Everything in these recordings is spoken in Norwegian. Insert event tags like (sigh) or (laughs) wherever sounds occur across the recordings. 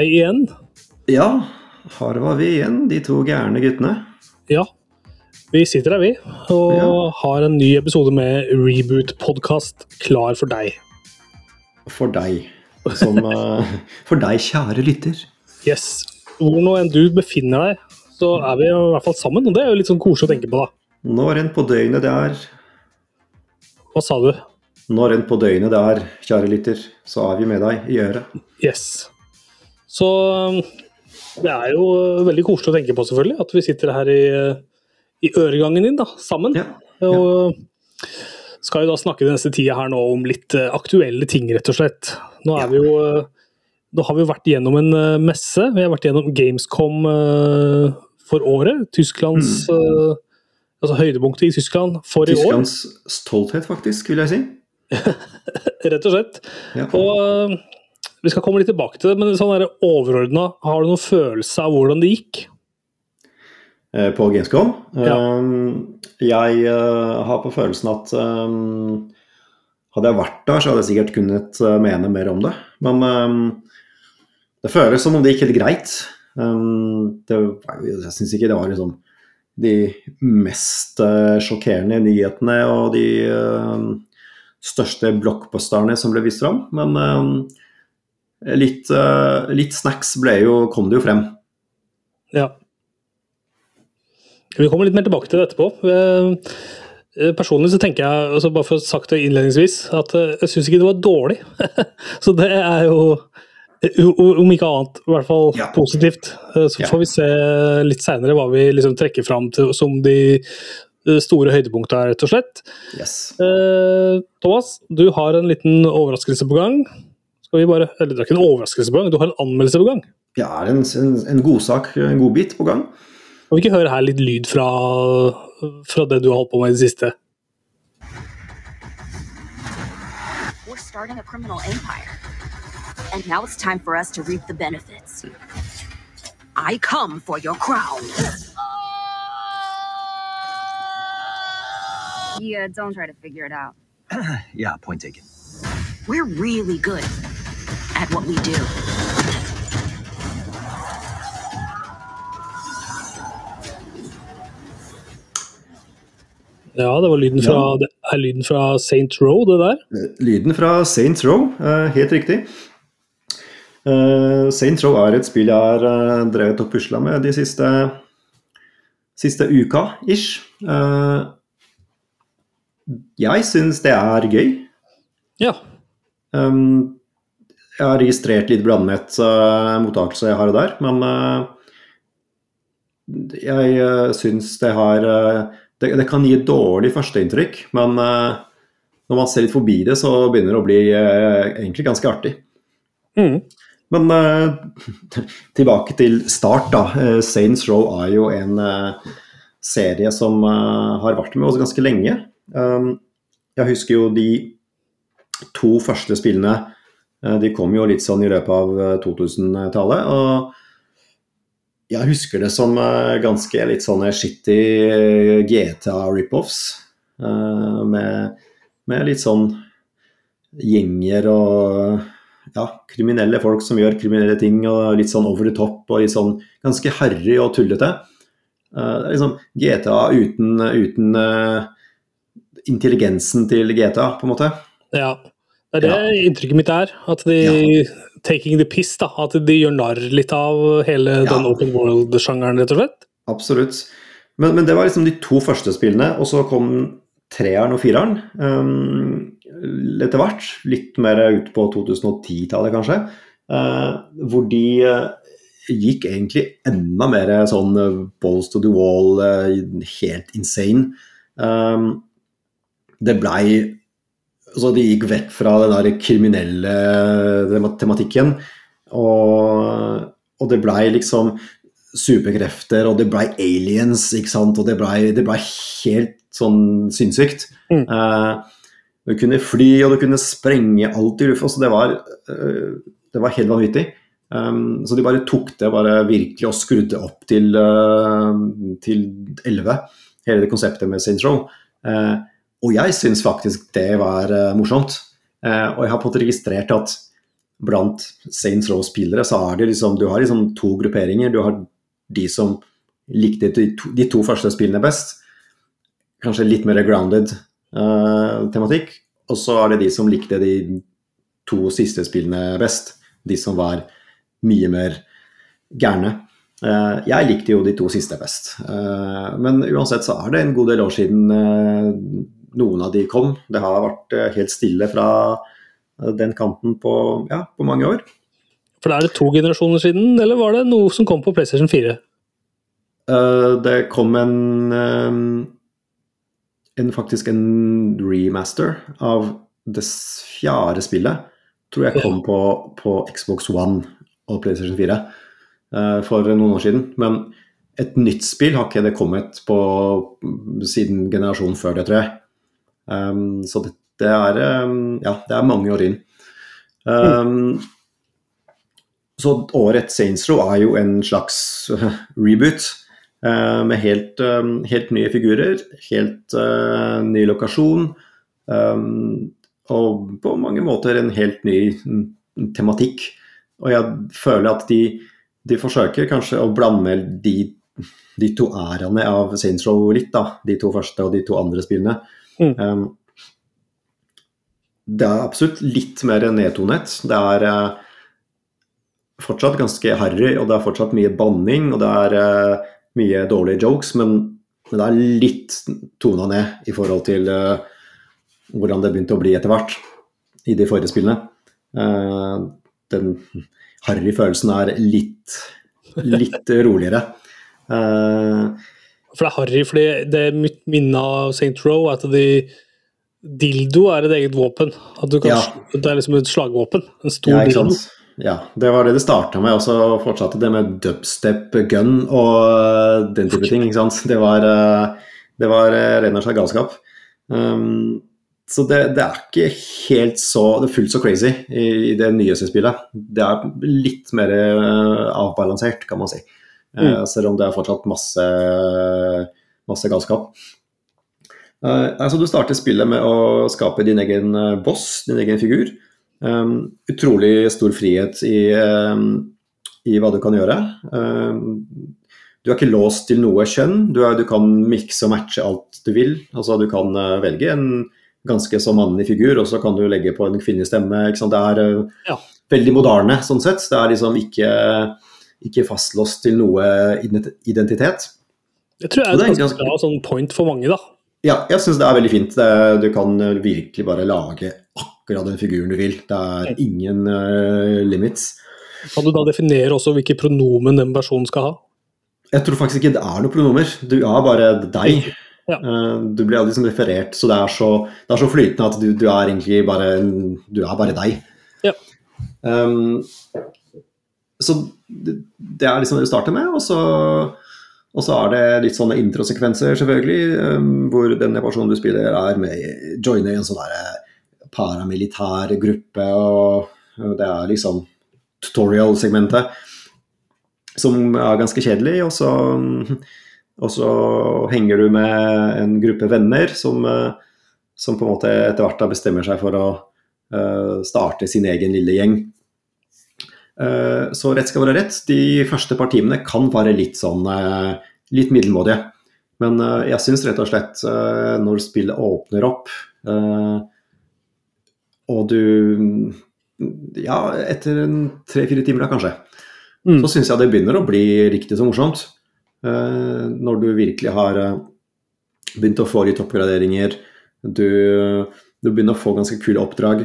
Hei igjen. Ja, her var vi igjen, de to gærne guttene. Ja, vi sitter her, vi, og Ja. har en ny episode med Reboot-podkast klar for deg. For deg. Som, (laughs) eh, for deg, kjære lytter. Yes. Hvor nå enn du befinner deg, så er vi i hvert fall sammen, og det er jo litt sånn koselig å tenke på, da. Når enn på døgnet det er, Hva sa du? når enn på døgnet det er, kjære lytter, så er vi med deg i øret. Yes. Så um, det er jo veldig koselig å tenke på, selvfølgelig, at vi sitter her i, i øregangen din, da, sammen. Ja. Og skal jo da snakke den neste tida her nå om litt aktuelle ting, rett og slett. Nå er Ja. vi jo Nå har vi jo vært gjennom en messe. Vi har vært gjennom Gamescom for året. Tysklands mm. Altså høydepunktet i Tyskland for i år, Tysklands stolthet, faktisk, vil jeg si. (laughs) rett og slett. Ja. Og vi skal komme litt tilbake til det, men sånn overordna, har du noen følelse av hvordan det gikk? Eh, På Gamescom. Ja. Um, Jeg eh, har på følelsen at um, hadde jeg vært der, så hadde jeg sikkert kunnet eh, mene mer om det. Men um, det føles som om det gikk helt greit. Det, jeg syns ikke det var liksom de mest sjokkerende nyhetene og de største blockbusterne som ble vist fram. Men litt, eh, litt snacks jo, kom det jo frem. Ja. Vi kommer litt mer tilbake til det etterpå. Eh, eh, Personlig så tenker jeg, altså bare for å sagt det innledningsvis, at jeg syns ikke det var dårlig. (laughs) så det er jo, om ikke annet, i hvert fall Ja. positivt. Så får vi se litt seinere hva vi liksom trekker fram til, som de store høydepunktene, rett og slett. Yes. Eh, Thomas, du har en liten overraskelse på gang. Skal vi bare, eller det er ikke en overraskelse på gang, du har en anmeldelse på gang. Ja, er en, en, en godsak, en godbit på gang. Kan vi ikke høre her litt lyd fra, fra det du har holdt på med i det siste? We're starting a criminal empire. And now it's time for us to reap the benefits. I come for your crown. Yeah, don't try to figure it out. (clears throat) Yeah, point taken. We're really good at what we do. Ja, det var lyden fra, ja. er lyden fra St. Row, det der. Lyden fra Saints Row, eh, helt riktig. Eh, Saints Row er et spill jeg har eh, drevet og pusla med de siste, siste uka, ish. Eh, jeg syns det er gøy. Ja. Um, jeg har registrert litt blandet uh, mottakelse jeg har der, men uh, jeg uh, syns det har det, det kan gi et dårlig førsteinntrykk, men når man ser litt forbi det, så begynner det å bli egentlig ganske artig. Mm. Men (laughs) tilbake til start, da. Saints Row er jo en serie som har vært med oss ganske lenge. Jeg husker jo de to første spillene De kom jo litt sånn i løpet av uh, 2000-tallet. Og jeg husker det som uh, ganske litt sånne shitty GTA-rip-offs. Med, med litt sånn gjenger og ja, kriminelle folk som gjør kriminelle ting, og litt sånn over the top og litt sånn ganske harry og tullete. Liksom GTA uten, uten intelligensen til GTA, på en måte. ja. Det er det inntrykket mitt er. At de taking the piss, da. At de gjør narr litt av hele Ja. den open world-sjangeren, rett og slett. Absolutt. Men, men det var liksom de to første spillene, og så kom treeren og fireren um, etter hvert. Litt mer ut på 2010-tallet, kanskje. Uh, hvor de uh, gikk egentlig enda mer sånn eh, balls to the wall, helt insane. Um, det blei Så de gikk vekk fra den der kriminelle tema- tematikken, og, og det blei liksom superkrefter, og det blei aliens, ikke sant, og det blei ble helt sånn sinnssykt. Mm. Eh, du kunne fly, og du kunne sprenge alt i lufta, så det var, eh, det var helt vanvittig. Um, så de bare tok det bare virkelig og skrudde opp til, uh, til 11, hele det konseptet med Saints Row. Eh, og jeg syns faktisk det var uh, morsomt. Uh, og jeg har fått registrert at blant Saints Row-spillere så er det liksom Du har liksom to grupperinger. Du har de som likte de to, de to første spillene best. Kanskje litt mer grounded uh, tematikk. Og så er det de som likte de to siste spillene best. De som var mye mer gærne. Uh, jeg likte jo de to siste best. Uh, men uansett så er det en god del år siden noen av de kom. Det har vært helt stille fra den kanten på, ja, på mange år. For Er det to generasjoner siden, eller var det noe som kom på PlayStation 4? det kom en en, faktisk en remaster av det fjerde spillet. Tror jeg kom på, på Xbox One og PlayStation 4 uh, eh, for noen år siden. Men et nytt spill har ikke det kommet på siden generasjonen før det, tror jeg. Um, så det, det, er um, Ja, det er mange år inn. Um, mm. Så årets Saints Row er jo en slags reboot. Uh, med helt, um, helt, nye figurer, helt uh, ny lokasjon. Um, og på mange måter en helt ny tematikk. Og jeg føler at de, de forsøker kanskje å blande de, de to æraene av Saints Row litt, da. De to første og de to andre spillene. Mm. Det er absolutt litt mer nedtonet. Det er uh, fortsatt ganske harry, og det er fortsatt mye banning. Og det er uh, mye dårlige jokes, men, det er litt tona ned i forhold til uh, hvordan det begynte å bli etter hvert i de forrige spillene. Den harry følelsen er litt, litt roligere. Uh, for det er harry fordi det er mitt minne av St. Row at de dildo er et eget våpen. At kan, ja. Det er liksom et slagvåpen. En stor ja, dildo. Ja, det var det det starta med, og så fortsatte det med dubstep gun og eh, den type ting. ikke sant? Det var, eh, det var eh, ren og skjær galskap. Um, så det, det, er ikke helt så det er fullt så crazy i, i det nyeste spillet. Det er litt mer avbalansert, kan man si. Mm. Uh, selv om det er fortsatt masse, masse galskap. Uh, altså du starter spillet med å skape din egen boss, din egen figur. Um, utrolig stor frihet i, um, i, hva du kan gjøre. Um, du er ikke låst til noe kjønn. Du, er, du kan mikse og matche alt du vil. Altså, du kan uh, velge en ganske så mannlig figur, og så kan du legge på en kvinnestemme. Det er uh, ja. veldig moderne sånn sett. Det er liksom ikke, ikke fastlåst til noe identitet. Det tror jeg er et ganske bra sånn point for mange, da. Ja, jeg syns det er veldig fint. Du kan virkelig bare lage akkurat den figuren du vil. Det er ingen uh, limits. Kan du da definere også hvilke pronomen den personen skal ha? Jeg tror faktisk ikke det er noen pronomer. Du er bare deg. Ja. Uh, du blir aldri liksom referert, så det så, det er så flytende at du, du, er egentlig bare Du er bare deg. Ja. Um, så det, er liksom det du starter med, og så, og så er det litt sånne introsekvenser, selvfølgelig, um, hvor denne personen du spiller, er med joiner i en sånn derre paramilitær gruppe, og det er liksom tutorial-segmentet som er ganske kjedelig. Og så, og så, henger du med en gruppe venner som, som på en måte etter hvert bestemmer seg for å uh, starte sin egen lille gjeng. Uh, så rett skal være rett, de første par timene kan være litt sånn uh, litt middelmådige. Men jeg syns rett og slett når spillet åpner opp og du Ja, etter tre-fire timer da, kanskje, mm. så syns jeg det begynner å bli riktig så morsomt. Når du virkelig har begynt å få litt oppgraderinger, du, du, begynner å få ganske kule oppdrag.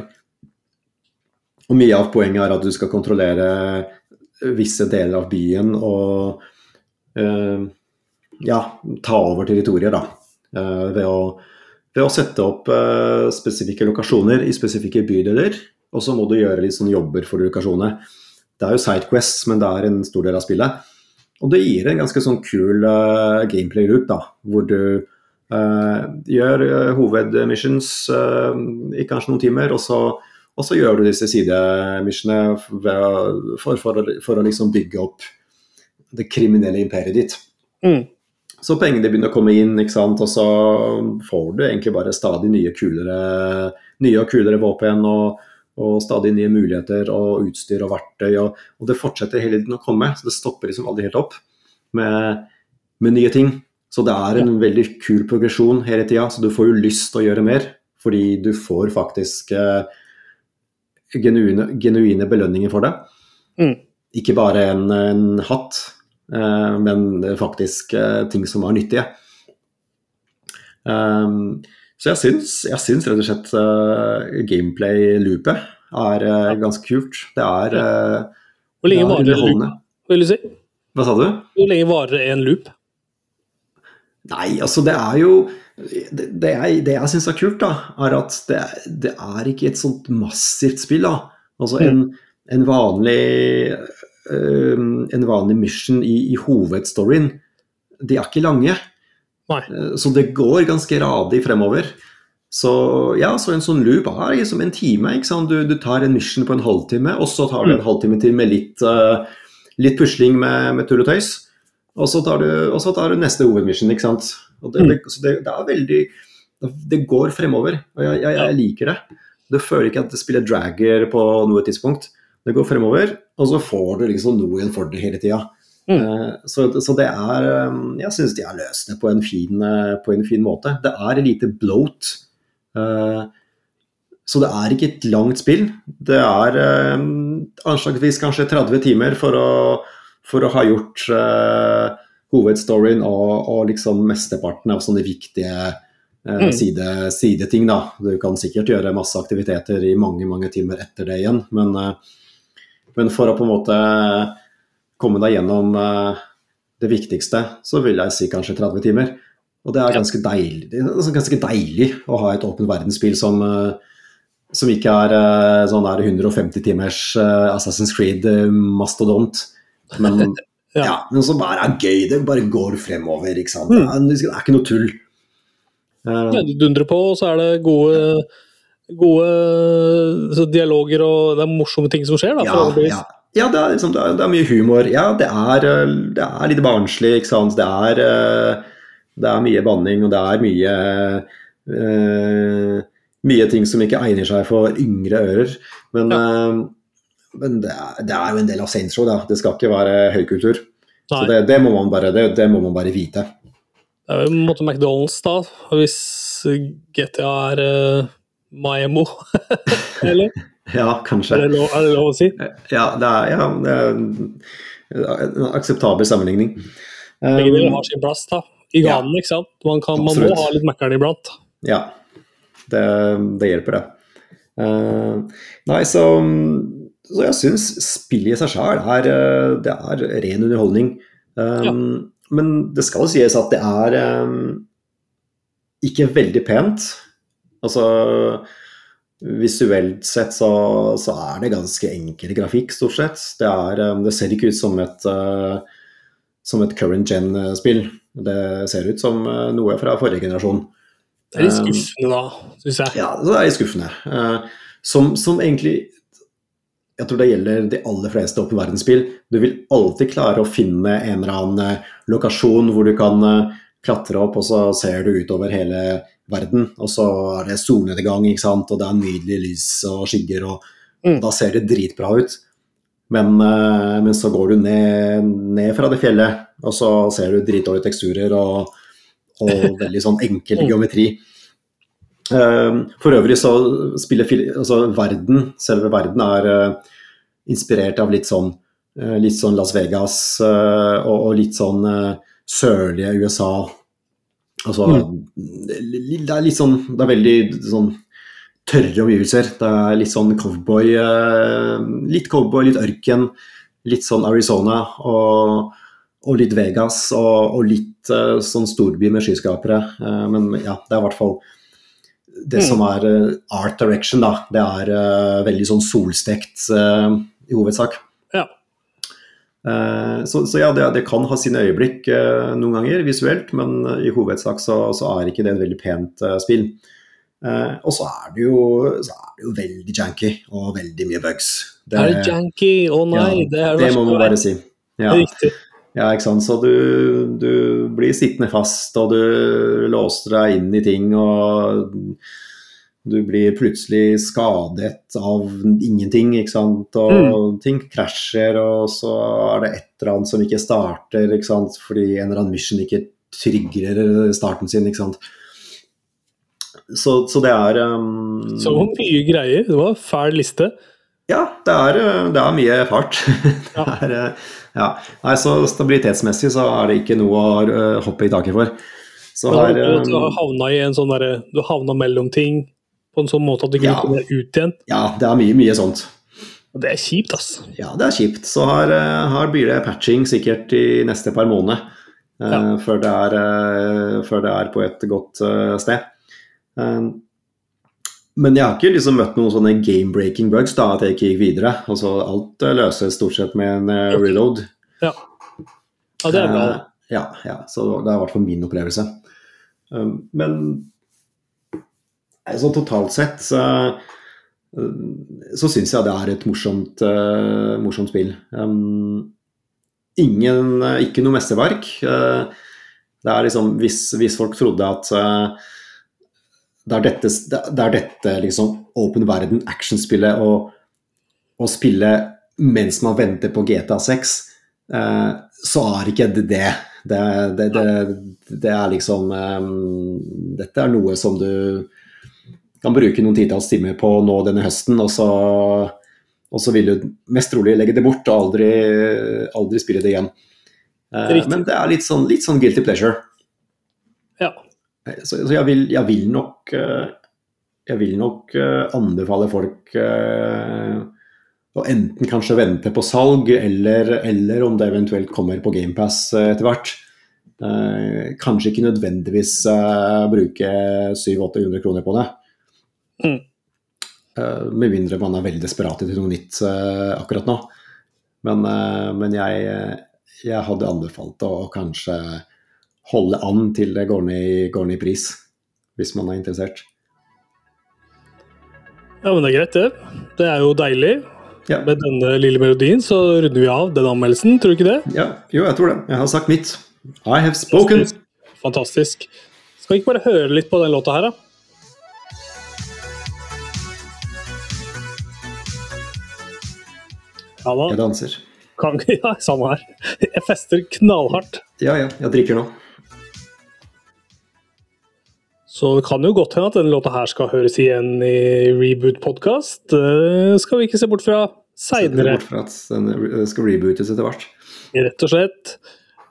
Og mye av poenget er at du skal kontrollere visse deler av byen og uh, ja, ta over territorier, da. ved å ved å sette opp uh, spesifikke lokasjoner i spesifikke bydeler. Og så må du gjøre litt sånn jobber for lokasjonene. Det er jo Sidequests, men det er en stor del av spillet. Og det gir en ganske sånn kul uh, gameplay-loop, da, hvor du uh, gjør hovedmissions i kanskje noen timer, og så, og så gjør du disse sidemissionene for, for, for, å liksom bygge opp det kriminelle imperiet ditt. Mm. Så pengene begynner å komme inn, ikke sant? og så får du egentlig bare stadig nye, kulere, nye og kulere våpen. Og, og stadig nye muligheter og utstyr og verktøy. Og, og det fortsetter hele tiden å komme, så det stopper liksom aldri helt opp med, med nye ting. Så det er en veldig kul progresjon hele tida, så du får jo lyst til å gjøre mer. Fordi du får faktisk eh, genuine, genuine, belønninger for det. Mm. Ikke bare en, en hatt, eh, men faktisk eh, ting som var nyttige. Um, så jeg syns, jeg syns rett og slett uh, gameplay-loopet er uh, ganske kult. Det er, uh, Hvor lenge varer si? Hva sa du? Hvor lenge varer en loop? Nei, altså det er jo Det, det jeg, det jeg syns er kult, da, er at det, det, er ikke et sånt massivt spill. da. Altså en, en vanlig en vanlig mission i, i hovedstoryen, de er ikke lange. Nei. Så det går ganske radig fremover. Så ja, så en sånn loop er liksom en time. ikke sant? Du, du tar en mission på en halvtime, og så tar du en halvtime til med litt, uh, litt pusling med, med tull og tøys. Og så tar du, tar du neste hovedmission, ikke sant. Det, det, så det, det er veldig Det går fremover, og jeg, jeg, jeg liker det. Du føler ikke at det spiller dragger på noe tidspunkt. Det går fremover, og så får du liksom noe igjen for det hele tida. Mm. Så, så, det er Jeg syns de har løst det på en, fin, på en fin måte. Det er lite bloat. Så det er ikke et langt spill. Det er anslagsvis kanskje 30 timer for å, for å ha gjort uh, hovedstoryen og, og, liksom mesteparten av sånne viktige uh, side, sideting. Da. Du kan sikkert gjøre masse aktiviteter i mange mange timer etter det igjen, men, uh, men for å på en måte komme deg gjennom det viktigste, så vil jeg si kanskje 30 timer. Og det er ganske deilig, det er ganske deilig å ha et åpen verdensspill som, som ikke er sånn er 150 timers Assassin's Creed-mastodont. Men, (laughs) ja. ja. men som bare er gøy. Det bare går fremover. ikke sant? Mm. Det er ikke noe tull. Uh, ja, du dundrer på, og så er det gode, gode dialoger og det er morsomme ting som skjer. da, ja, ja. Ja, det er, liksom, det, er, det er, mye humor. Ja, det er, det er litt barnslig, ikke sant. Det er, det er mye banning, og det er mye uh, Mye ting som ikke egner seg for yngre ører. Men, ja. Men det, er, det, er, jo en del av Saints Row, da. Det skal ikke være høykultur. Nei. Så det, må man bare, det, må man bare vite. Det er jo en måte McDonald's, da. Hvis GTA er uh, Maemo, (laughs) eller? (laughs) Ja, kanskje. Er det, lov, er det lov, å si? Ja, det er, ja, det er en akseptabel sammenligning. Begge deler har sin plass da, i ganen, ja, ikke sant? Man, kan, man må ha litt Mækkern iblant. Ja, det, det hjelper, det. Uh, nei, så, så jeg syns spillet i seg sjøl er, det er ren underholdning. Um, ja. Men det skal sies at det er um, ikke veldig pent. Altså Visuelt sett så, så, er det ganske enkel grafikk, stort sett. Det, er, um, det ser ikke ut som et, uh, som et current gen-spill. Det ser ut som uh, noe fra forrige generasjon. Det er litt um, skuffende, da, syns jeg. Ja, det er litt skuffende. Uh, som, som, egentlig Jeg tror det gjelder de aller fleste åpen verdensspill. Du vil alltid klare å finne en eller annen lokasjon hvor du kan klatre opp, og så ser du utover hele verden. Og så er det solnedgang, ikke sant? og det er nydelig lys og skygger. Og, mm. Da ser det dritbra ut. Men, uh, men så går du ned, ned, fra det fjellet, og så ser du dritdårlige teksturer og, og veldig sånn enkel mm. geometri. Uh, for øvrig så spiller altså verden, selve verden, er uh, inspirert av litt sånn, litt sånn Las Vegas og, litt sånn sørlige USA Altså, mm. Det er litt sånn Det er veldig sånn tørre omgivelser. Det er litt sånn cowboy eh, Litt cowboy, litt ørken. Litt sånn Arizona og, og litt Vegas og, og litt sånn storby med skyskapere. Men ja, det er i hvert fall det mm. som er uh, art direction, da. Det er veldig sånn solstekt i hovedsak. Eh, så, så, ja, det, det, kan ha sine øyeblikk eh, noen ganger visuelt, men i hovedsak så, så er ikke det et veldig pent uh, spill. Uh, og så er, det jo, så er det jo veldig janky og veldig mye bugs. Det, er det janky? Å oh, nei, ja, det er det må man bare si. Ja. Ja, ikke sant. Så du, du, blir sittende fast, og du låser deg inn i ting og du blir plutselig skadet av ingenting, ikke sant. Og Mm. ting krasjer, og så er det et eller annet som ikke starter, ikke sant. Fordi en eller annen mission ikke trygger starten sin, ikke sant. Så, så det er um, Så mye greier. Det var en fæl liste. Ja, det er, eh, det er mye fart. (laughs) Det er, eh, ja. Nei, så stabilitetsmessig så er det ikke noe å eh, hoppe i taket for. Så her, du, du har havna i en sånn derre Du har havna mellom ting på en sånn måte at du ikke Ja. kommer ut igjen. ja, det er mye, mye sånt. Og det er kjipt, ass. Ja, det er kjipt. Så her, her blir det patching sikkert i neste par måneder. Ja. Uh, før, det er, uh, før det er på et godt uh, sted. Men jeg har ikke liksom møtt noen sånne game-breaking bugs da, at jeg ikke gikk videre. Altså, alt eh, løses stort sett med en uh, reload. Ja. ja, det er bra. Uh, ja, ja, så det er i hvert fall min opplevelse. Um, men sånn totalt sett så, så syns jeg det er et morsomt, morsomt spill. Um, ingen, ikke noe mesterverk. Det er liksom, hvis, hvis folk trodde at det er dette, det er dette liksom open verden actionspillet å, og spille mens man venter på GTA 6, eh, så er ikke det det. Det, det, det, det er liksom um, Dette er noe som du kan bruke noen titalls timer på nå denne høsten, og så, og så vil du mest trolig legge det bort og aldri, aldri spille det igjen. Eh, men det er litt sånn, litt sånn guilty pleasure. Ja. Så, så jeg, vil, jeg vil nok eh, Jeg vil nok eh, anbefale folk eh, å enten kanskje vente på salg, eller, eller om det eventuelt kommer på GamePass etter hvert. Eh, kanskje ikke nødvendigvis eh, bruke 700-800 kroner på det. Mm. Eh, med mindre man er veldig desperat etter noe nytt eh, akkurat nå. Men, eh, men jeg, jeg hadde anbefalt å kanskje holde an til det går ned, i, går ned i pris, hvis man er interessert. Ja, men det er greit, det. Det er jo deilig. Ja, Med denne lille melodien så runder vi av den anmeldelsen, tror du ikke det? ja jo, jeg tror det. Jeg har sagt mitt. I have spoken. Fantastisk. Skal vi ikke bare høre litt på den låta her, da? Ja da. Jeg danser. Kan, (laughs) ja, samme her. Jeg fester knallhardt. Ja, ja, jeg drikker nå. Så det kan jo godt hende at denne låta her skal høres igjen i Reboot podkast. Det skal vi ikke se bort fra seinere, bort fra at den eh, skal rebootes etter hvert. rett og slett.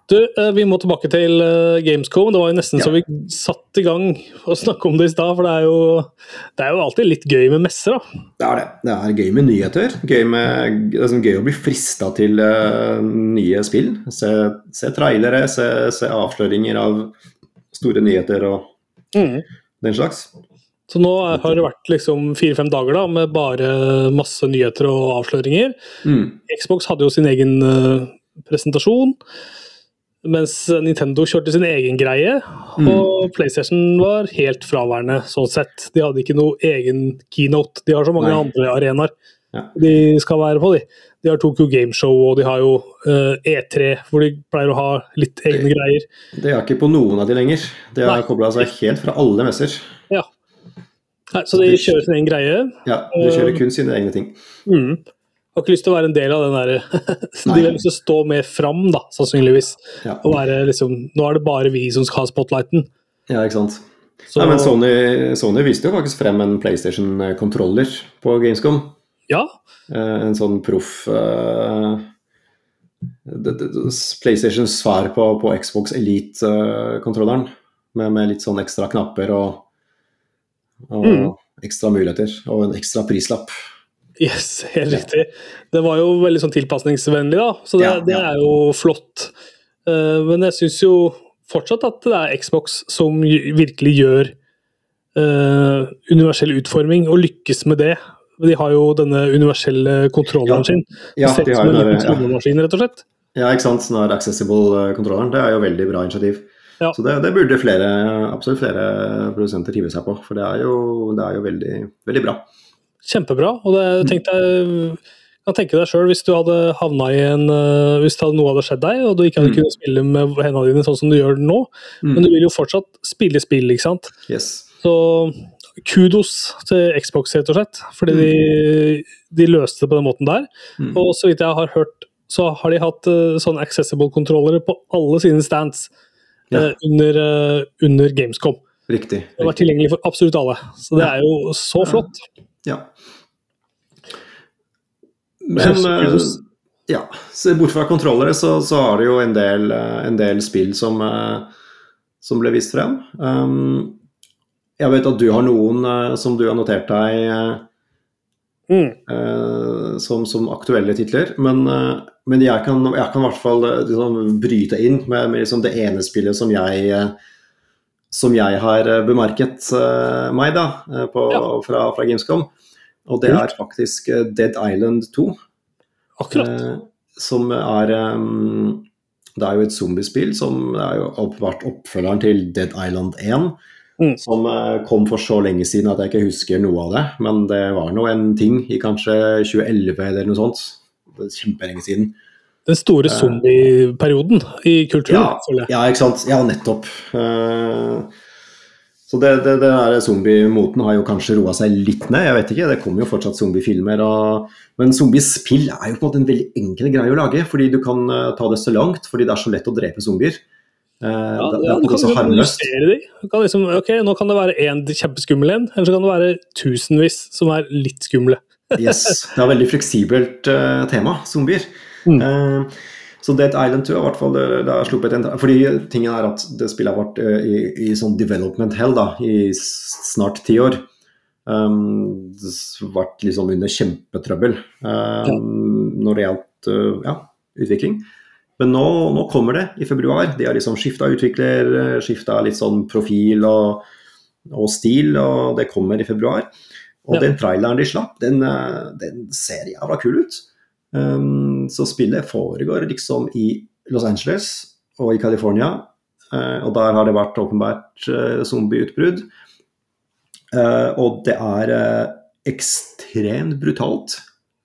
Du, eh, vi må tilbake til eh, Gamescom. Det var jo nesten Ja. så vi satte i gang (laughs) å snakke om det i stad. For det er, jo, det er jo alltid litt gøy med messer, da. Det er det. Det er gøy med nyheter. Gøy, med, det er sånn gøy å bli frista til uh, nye spill. Se, se trailere, se, se avsløringer av store nyheter og den slags. Så nå har det vært liksom fire-fem dager da, med bare masse nyheter og avsløringer. Mm. Xbox hadde jo sin egen eh, presentasjon, mens Nintendo kjørte sin egen greie. Mm. Og PlayStation var helt fraværende, sånn sett. De hadde ikke noe egen keynote. De har så mange Nei. andre arenaer Ja. de skal være på. De De har Tokyo Gameshow, og de har jo uh, E3, hvor de pleier å ha litt egne greier. Det er ikke på noen av de lenger. Det har kobla seg helt fra alle messer. Ja. Nei, så de kjører sin egen greie. Ja, De kjører kun sine egne ting. Mm. Har ikke lyst til å være en del av den derre (laughs) De vil lyst til å stå mer fram, da, sannsynligvis. Ja, Og være liksom Nå er det bare vi som skal ha spotlighten. ja ikke sant. Så, Nei, men Sony, Sony viste jo faktisk frem en PlayStation-kontroller på Gamescom. Ja, Eh, En sånn proff uh, det- PlayStations svar på, på Xbox Elite-kontrolleren. Med, med litt sånn ekstra knapper og, og Mm. ekstra muligheter. Og en ekstra prislapp. yes, helt riktig. Det var jo veldig sånn tilpasningsvennlig, da, så det, Ja, det er jo flott. Uh, men jeg syns jo fortsatt at det er Xbox som virkelig gjør uh, universell utforming, og lykkes med det. De har jo denne universelle kontrolleren sin. Ja, de har jo det, Kontrollmaskin, ja. rett og slett. Ja, ikke sant. Den er accessible-kontrolleren. Det er jo veldig bra initiativ. Ja. Så det, det burde flere, absolutt flere produsenter hive seg på, for det er jo, det er jo veldig, veldig bra. Kjempebra. Og det, tenk deg, kan tenke deg sjøl hvis du hadde havna i en eh, Hvis noe hadde skjedd deg, og du ikke hadde Mm. kunnet spille med hendene dine sånn som du gjør nå, Mm. men du vil jo fortsatt spille spill, ikke sant. Yes. Så kudos til Xbox, rett og slett. Fordi de, de løste det på den måten der. Mm. Og så vidt jeg har hørt, så har de hatt uh, sånne accessible-kontrollere på alle sine stands Ja. uh, under, uh, under Gamescom. Riktig. Det har vært tilgjengelig for absolutt alle. Så det er jo så flott. Ja. Men eh, ja, så bort fra kontrollere så, så har det jo en del, eh, en del spill som, eh, som ble vist frem. Um, jeg vet at du har noen eh, som du har notert deg eh, Mm. eh, som, som aktuelle titler, men, men jeg, kan, jeg kan i hvert fall liksom, bryte inn med, med liksom det ene spillet som jeg som jeg har bemerket meg da, på, Ja. fra, fra Gamescom. Og det er faktisk Dead Island 2. Akkurat. Som er Det er jo et zombiespill som er jo vært oppfølgeren til Dead Island 1. Mm. Som eh, kom for så lenge siden at jeg ikke husker noe av det. Men det var nå en ting i kanskje 2011 eller noe sånt. Det er kjempelenge siden. Den store zombieperioden i kulturen, Ja, ja, ikke sant. Ja, nettopp. Eh, så det, det, det zombiemoten har jo kanskje roa seg litt ned. Jeg vet ikke, det kommer jo fortsatt zombiefilmer. Og, men zombiespill er jo på en måte en veldig enkel greie å lage. Fordi du kan eh, ta det så langt, fordi det er så lett å drepe zombier. Eh, Ja, det, det ja, er kan så harmløst. liksom, ok, nå kan det være én kjempeskummel en, eller så kan det være tusenvis som er litt skumle. (laughs) Yes, det er veldig fleksibelt uh, tema, zombier. Mm. Uh, så Dead Island 2 er hvert fall sluppet en Fordi tingen er at det spillet har vært uh, i, i sånn development hell da, i snart ti år. Um, det har vært liksom under kjempetrøbbel um, når det gjaldt ja, utvikling. Men nå, nå kommer det i februar. De har liksom skifta utvikler, skifta litt sånn profil og, og stil, og det kommer i februar. Og Ja. den traileren de slapp, den, eh, den ser jævla kul ut. Um, så spillet foregår liksom i Los Angeles og i California. Uh, og der har det vært åpenbart uh, zombieutbrudd. Uh, og det er eh, ekstremt brutalt.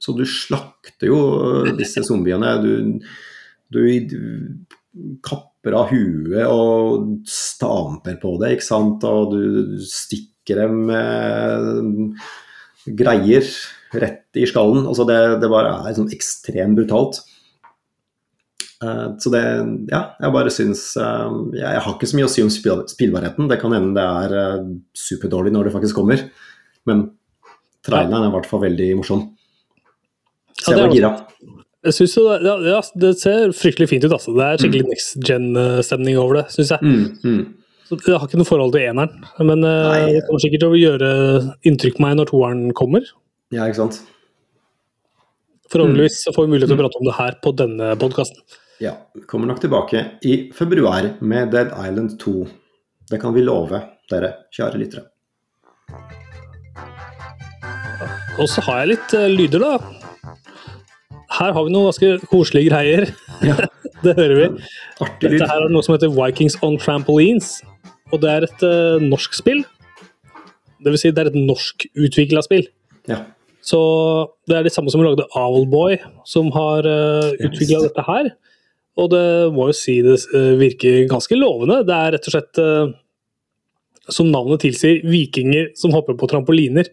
Så du slakter jo eh, disse zombiene. Du, du, kapper av huet og stamper på det, ikke sant. Og du stikker dem med greier rett i skallen. Altså det, det bare er sånn ekstremt brutalt. Eh, så det Ja, jeg bare syns eh, jeg, jeg har ikke så mye å si om spill, spillbarheten. Det kan hende det er eh, superdårlig når det faktisk kommer. Men traileren er i hvert fall veldig morsom. Så jeg var gira. Jeg synes jo det, ja, det ser fryktelig fint ut. Altså. Det er skikkelig next gen-stemning over det, syns jeg. Mm, mm. Så jeg har ikke noe forhold til eneren, men eh, Nei. det kommer sikkert til å gjøre inntrykk på meg når toeren kommer. Ja, ikke sant. Forhåpentligvis får vi mulighet til å prate om det her på denne podkasten. Ja, kommer nok tilbake i februar med Dead Island 2. Det kan vi love dere, kjære lyttere. Og så har jeg litt eh, lyder, da. Her har vi noen ganske koselige greier. Ja, (laughs) det hører vi. artig. Dette her er noe som heter Vikings on Trampolines. Og det er et uh, norsk spill. Det vil si, det er et norskutvikla spill. Ja. Så det er de samme som lagde Owlboy, som har uh, utvikla yes. dette her. Og det må jo si det uh, virker ganske lovende. Det er rett og slett, uh, som navnet tilsier, vikinger som hopper på trampoliner.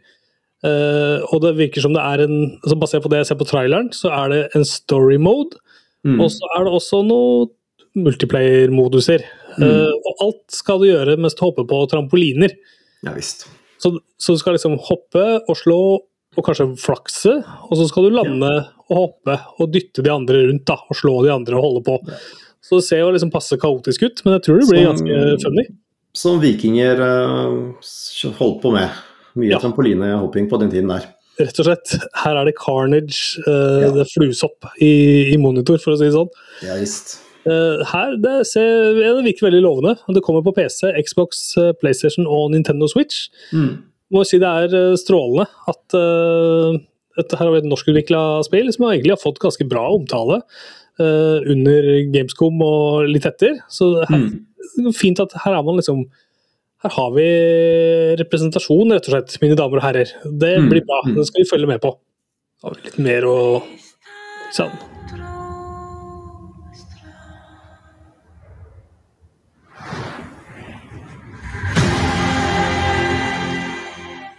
Eh, og det virker som det er en altså Basert på det jeg ser på traileren, så er det en story mode. Mm. Og så er det også noen multiplayer-moduser. Mm. Uh, og alt skal du gjøre mens du hopper på trampoliner. ja visst. Så, så du skal liksom hoppe og slå og kanskje flakse, og så skal du lande og hoppe og dytte de andre rundt da, og slå de andre og holde på. Så det ser jo liksom passe kaotisk ut, men jeg tror det blir Som- ganske funny. Som vikinger uh, holdt på med. Mye Ja. trampolinehopping på den tiden der. Rett og slett. Her er det carnage, eh, Ja. det er fluesopp i, i monitor, for å si det sånn. Ja visst. Eh, her det, ser, det virker veldig lovende. Det kommer på PC, Xbox, eh, PlayStation og Nintendo Switch. Mm. Må si det er eh, strålende at dette her har vi et norskutvikla spill som egentlig har fått ganske bra omtale uh, under Gamescom og litt etter. Så det er Mm. fint at her er man liksom Her har vi representasjon, rett og slett, mine damer og herrer. Det Mm, blir bra. Det skal vi følge med på. Har vi litt mer å Sånn.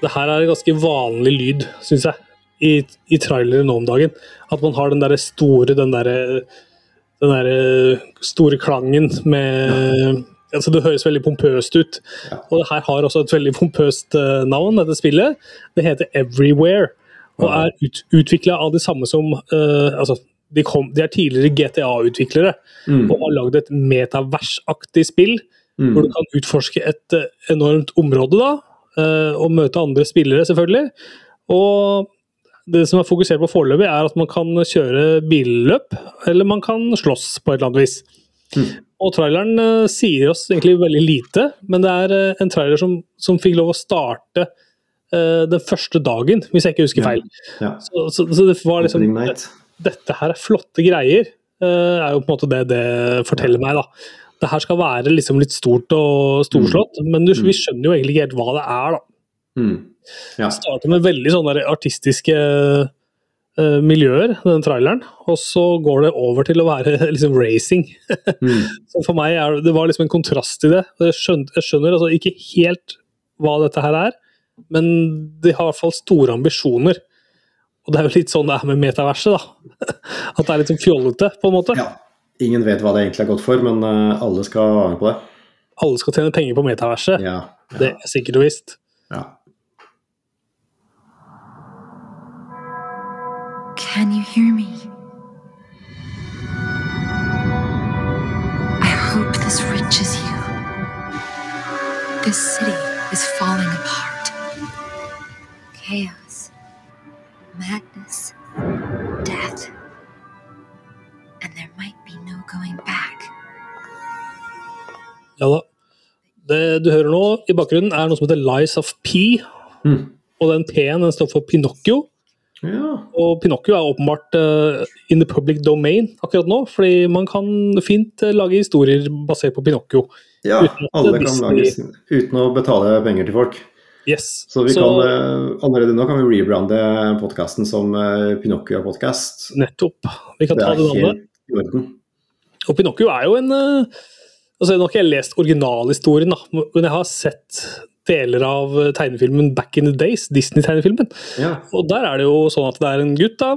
det her er en ganske vanlig lyd, syns jeg, i, i trailere nå om dagen. At man har den derre store, den derre den der store klangen med altså Det høres veldig pompøst ut. Ja. Og det her har også et veldig pompøst uh, navn, dette spillet. Det heter Everywhere. Og er ut, utvikla av de samme som uh, altså, de, kom, de er tidligere GTA-utviklere Mm. og har lagd et metaversaktig spill Mm. hvor du kan utforske et uh, enormt område da, og møte andre spillere, selvfølgelig. Og det som er fokusert på foreløpig, er at man kan kjøre billøp, eller man kan slåss på et eller annet vis. Og traileren eh, sier oss egentlig veldig lite, men det er eh, en trailer som, som fikk lov å starte eh, den første dagen, hvis jeg ikke husker feil. Ja. Så, så, så det var liksom dette her er flotte greier, er jo på en måte det det forteller meg. da. Det her skal være liksom litt stort og storslått, men du, vi skjønner jo egentlig ikke helt hva det er. da. Mm. Ja. Starter med veldig sånne artistiske eh, miljøer, den traileren, og så går det over til å være (laughs) liksom racing. Mm. (laughs) Så for meg er det, var liksom en kontrast i det. Jeg skjønner, jeg skjønner altså ikke helt hva dette her er, men de har i hvert fall store ambisjoner. Og det er jo litt sånn det er med metaverset, da. (laughs) At det er litt sånn fjollete, på en måte. ja. Ingen vet hva det egentlig er godt for, men eh, alle skal være med på det. Alle skal tjene penger på metaverset. Ja. Ja. Det er sikkert og visst. Can you hear me? I hope this reaches you. This city is falling apart. Chaos, madness, death. And there might be no going back. Ja da. Det du hører nå i bakgrunnen, er noe som heter Lies of P. Mm. Og den P-en den står for Pinocchio. Ja. Og Pinocchio er åpenbart uh, in the public domain akkurat nå, fordi man kan fint uh, lage historier basert på Pinocchio. Ja, alle kan Disney- lage sin- uten å betale penger til folk. Yes. Så vi kan, uh, allerede nå kan vi rebrande podkasten som eh, Pinocchio-podkast. Nettopp. Vi kan Det ta det navnet. Og Pinocchio er jo en eh, altså Nå har ikke jeg lest originalhistorien, da, men jeg har sett deler av eh, tegnefilmen Back in the Days, Disney-tegnefilmen. Ja. Og der er det jo sånn at det er en gutt, da,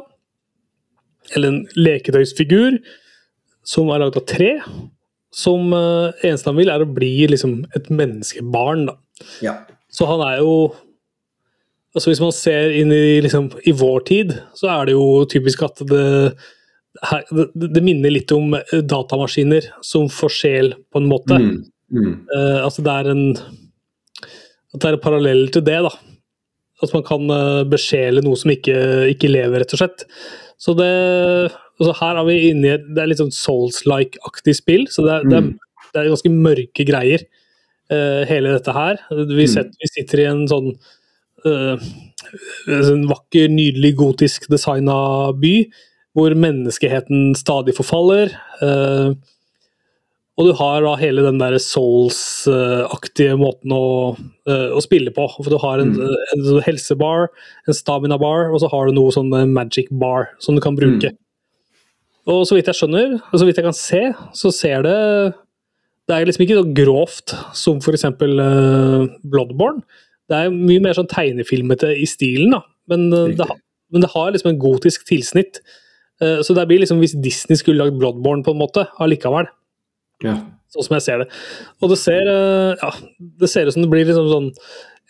eller en leketøysfigur, som er lagd av tre. Som uh, eneste han vil, er å bli liksom et menneskebarn. da. ja. Så han er jo altså Hvis man ser inn i, liksom, i vår tid, så er det jo typisk at det, det, minner litt om eh, datamaskiner som får sjel, på en måte. Mm. Mm. Uh, altså det er en At det er parallell til det, da. At man kan eh, besjele noe som ikke, ikke lever, rett og slett. Så det altså Her er vi inne i et Det er litt sånn Souls-like-aktig spill, så det er, det, Mm. er, det er ganske mørke greier, uh, hele dette her. Vi, Mm. vi sitter i en sånn uh, en vakker, nydelig, gotisk designa by, hvor menneskeheten stadig forfaller. eh, og du har da hele den der Souls-aktige måten å, eh, å spille på. For du har en, Mm. en en helsebar, en stamina-bar, og så har du noe sånn eh, magic bar som du kan bruke. Og så vidt jeg skjønner, og så vidt jeg kan se, så ser det Det er liksom ikke så grovt som f.eks. Uh, Bloodborne. Det er mye mer sånn tegnefilmete i stilen, da. Men, eh, det, har- men det har liksom en gotisk tilsnitt. Uh, så det blir liksom hvis Disney skulle lagd Bloodborne, på en måte, allikevel. Ja. Sånn som jeg ser det. Og det ser, eh, ja, det ser ut som det blir liksom sånn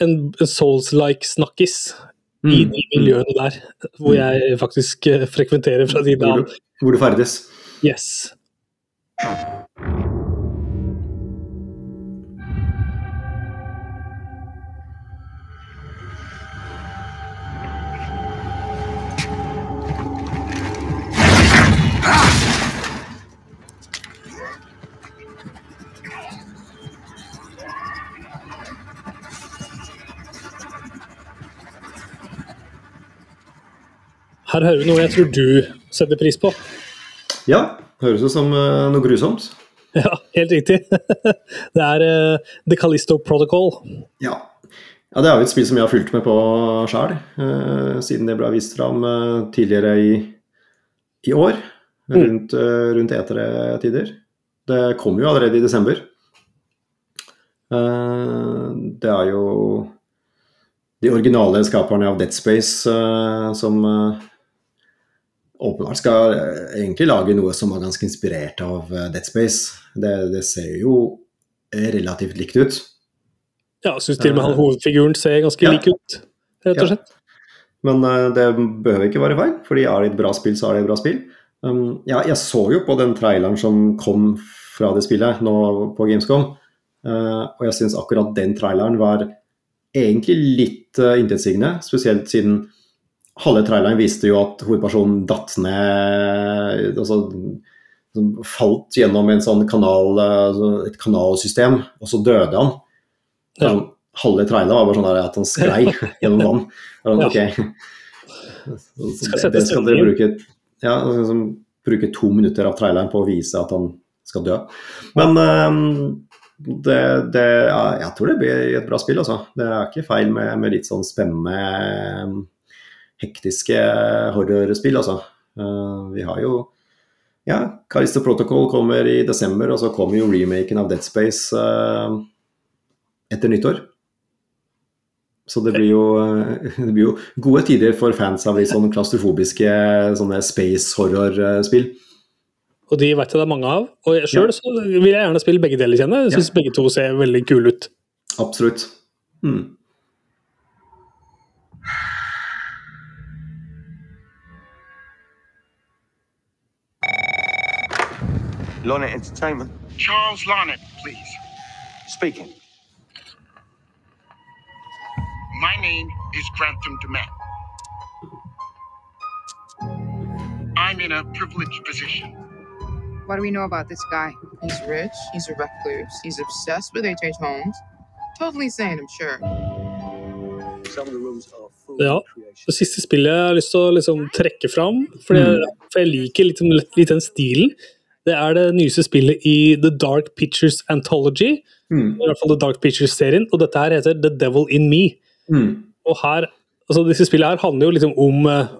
en, en Souls-like snakkis i Mm. de miljøene der, hvor jeg faktisk eh, frekventerer fra tid til annen. hvor du ferdes. Yes. Her hører vi noe jeg tror du setter pris på. Ja, høres ut som eh, noe grusomt. (laughs) Ja, helt riktig. (laughs) Det er uh, The Callisto Protocol. Ja. ja, det er jo et spill som jeg har fulgt med på sjøl, siden det ble vist fram uh, tidligere i, i år. Rundt, eh, rundt etere-tider. Det kom jo allerede i desember. Eh, det er jo de originale skaperne av Dead Space eh, som eh, åpenbart skal eh, egentlig lage noe som er ganske inspirert av eh, Dead Space. Det, det ser jo relativt likt ut. Ja, jeg syns til og med han hovedfiguren ser ganske Ja. lik ut, rett og slett. Men eh, det behøver ikke være feil, fordi er det et bra spill, så er det et bra spill. Um, ja, jeg så jo på den traileren som kom fra det spillet nå på Gamescom, eh, og jeg syns akkurat den traileren var egentlig litt uh, intetsigende, spesielt siden halve traileren viste jo at hovedpersonen datt ned altså, falt gjennom en sånn kanal, altså et kanalsystem, og så døde han. Ja. Sånn, halve traileren var bare sånn at han sklei (laughs) gjennom vann. Sånn, ok. Skal det, skal dere bruke, ja, liksom, bruke to minutter av traileren på å vise at han skal dø. Men ehm, det, det, ja, jeg tror det blir et bra spill, altså. Det er ikke feil med, med litt sånn spennende, ehm, hektiske horrorspill, altså. Eh, vi har jo ja, Carista Protocol kommer i desember, og så kommer jo remaken av Dead Space uh, etter nyttår. Så det blir, jo, eh, (laughs) det blir jo gode tider for fans av litt sånn klaustrofobiske sånne space horror-spill. Og de vet jeg det er mange av. Og sjøl Ja. vil jeg gjerne spille begge deler, kjenner jeg. Jeg ja. begge to ser veldig kule ut. Absolutt. Mm. Lorna Entertainment. Charles Larnett, please. Speaking. My name is Grantham DeMett. I'm in a privileged position. What do we know about this guy? He's rich, he's a recluse, he's obsessed with H.H. Holmes. Totally sane, I'm sure. Some the rooms are full Ja. of creation. Det siste spillet jeg har lyst til å liksom trekke fram, for mm. jeg, for jeg liker litt, litt, litt den stilen, det er det nyeste spillet i The Dark Pictures Anthology. Mm. I hvert fall The Dark Pictures-serien. Og dette her heter The Devil In Me. Mm. Og her, altså disse spillene her handler jo liksom om eh,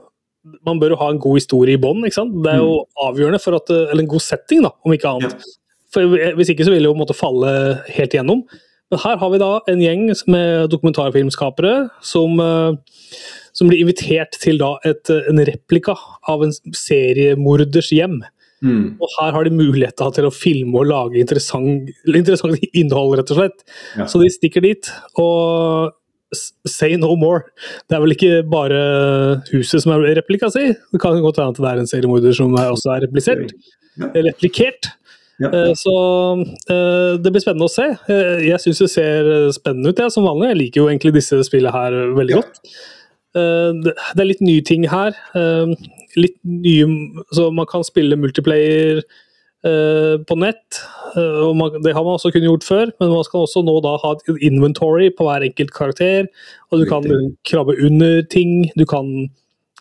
Man bør jo ha en god historie i bånn. Det er jo avgjørende for at eh, Eller en god setting, da, om ikke annet. For Hvis ikke så vil det jo måtte falle helt igjennom. Men her har vi da en gjeng med dokumentarfilmskapere som, eh, som blir invitert til da et, eh, en replika av en seriemorders hjem. Mm. Og her har de mulighet til å filme og lage interessant, interessant innhold, rett og slett. Ja. Så de stikker dit, og say no more. Det er vel ikke bare huset som er replika si. Det kan godt hende at det er en seriemorder som også er replisert. Ja. Replikert. Ja. Eh, Så eh, det blir spennende å se. Eh, Jeg syns det ser spennende ut, jeg, som vanlig. Jeg liker jo egentlig disse spillene her veldig godt. Eh, Det er litt nye ting her. Eh, Litt nye Så man kan spille multiplayer eh, på nett. Det har man også kunnet gjort før, men man skal også nå da ha et inventory på hver enkelt karakter. Og du kan krabbe under ting, du kan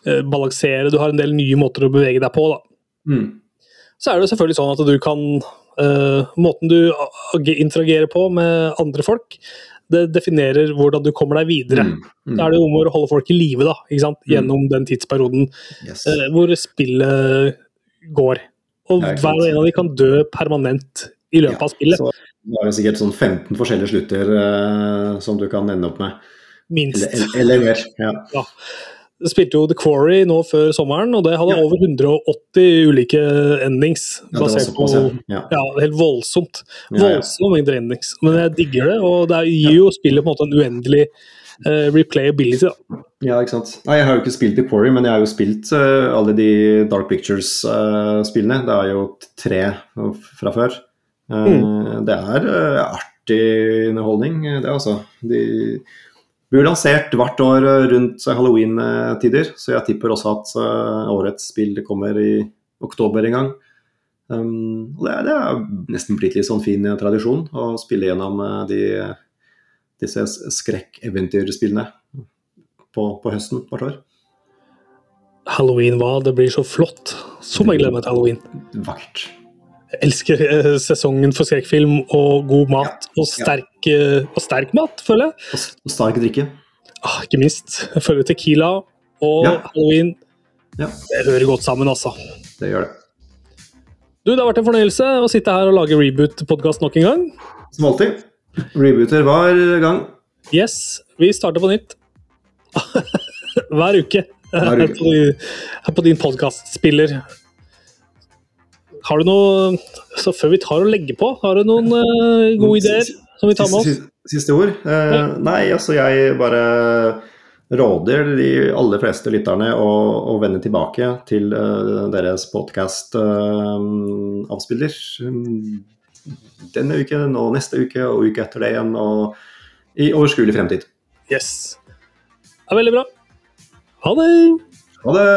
balansere, du har en del nye måter å bevege deg på. Mm. Så er det selvfølgelig sånn at du kan Måten du interagerer på med andre folk, det definerer hvordan du kommer deg videre. Mm. Mm. Da er det jo om å holde folk i live da, sant? gjennom den tidsperioden Yes. eh, hvor spillet går. Og Ja, hver og en av de kan dø permanent i løpet Ja, av spillet. Så det er sikkert sånn 15 forskjellige slutter eh, som du kan ende opp med. Minst. Eller, eller mer. Ja. Ja. Spilte jo The Quarry nå før sommeren, og det hadde Ja. over 180 ulike endings. Ja, basert på ja. Ja. Helt voldsomt. Voldsomme mengder endings. Men jeg digger det, og det gir jo spillet på en måte en uendelig uh, replayability. da. Ja, ikke sant. Nei, jeg har jo ikke spilt The Quarry, men jeg har jo spilt uh, alle de Dark Pictures-spillene. det er jo tre fra før. Mm. Det er eh, artig underholdning, det altså. De blir lansert hvert år eh, rundt halloween-tider, så jeg tipper også at eh, årets spill kommer i oktober en gang. Um, det, er- det er nesten blitt litt sånn fin tradisjon å spille gjennom eh, de, disse skrekk-eventyrspillene på, på høsten hvert år. Halloween hva? Det blir så flott. Som jeg glemmer til halloween. Vakkert. Elsker eh, sesongen for skrekkfilm og god mat. Og, sterk, eh, og sterk mat, føler jeg. Og, sterk drikke. Ah, ikke minst. Jeg føler Tequila og Ja. halloween. Ja. Det hører godt sammen, altså. Det gjør det. Du, Det har vært en fornøyelse å sitte her og lage reboot-podkast nok en gang. Som alltid. Rebooter hver gang. Yes, vi starter på nytt. (laughs) hver uke. Hver uke. Her på, din- din podkastspiller. Har du noe Så før vi tar og legger på, har du noen uh, gode ideer som vi tar med oss? Siste, siste ord? Eh, nei, altså jeg bare råder de aller fleste lytterne å, å vende tilbake til uh, deres podkast-avspiller. Denne uken og neste uke og uke etter det igjen, og i overskuelig fremtid. Yes. Det er veldig bra. Ha det! Ha det!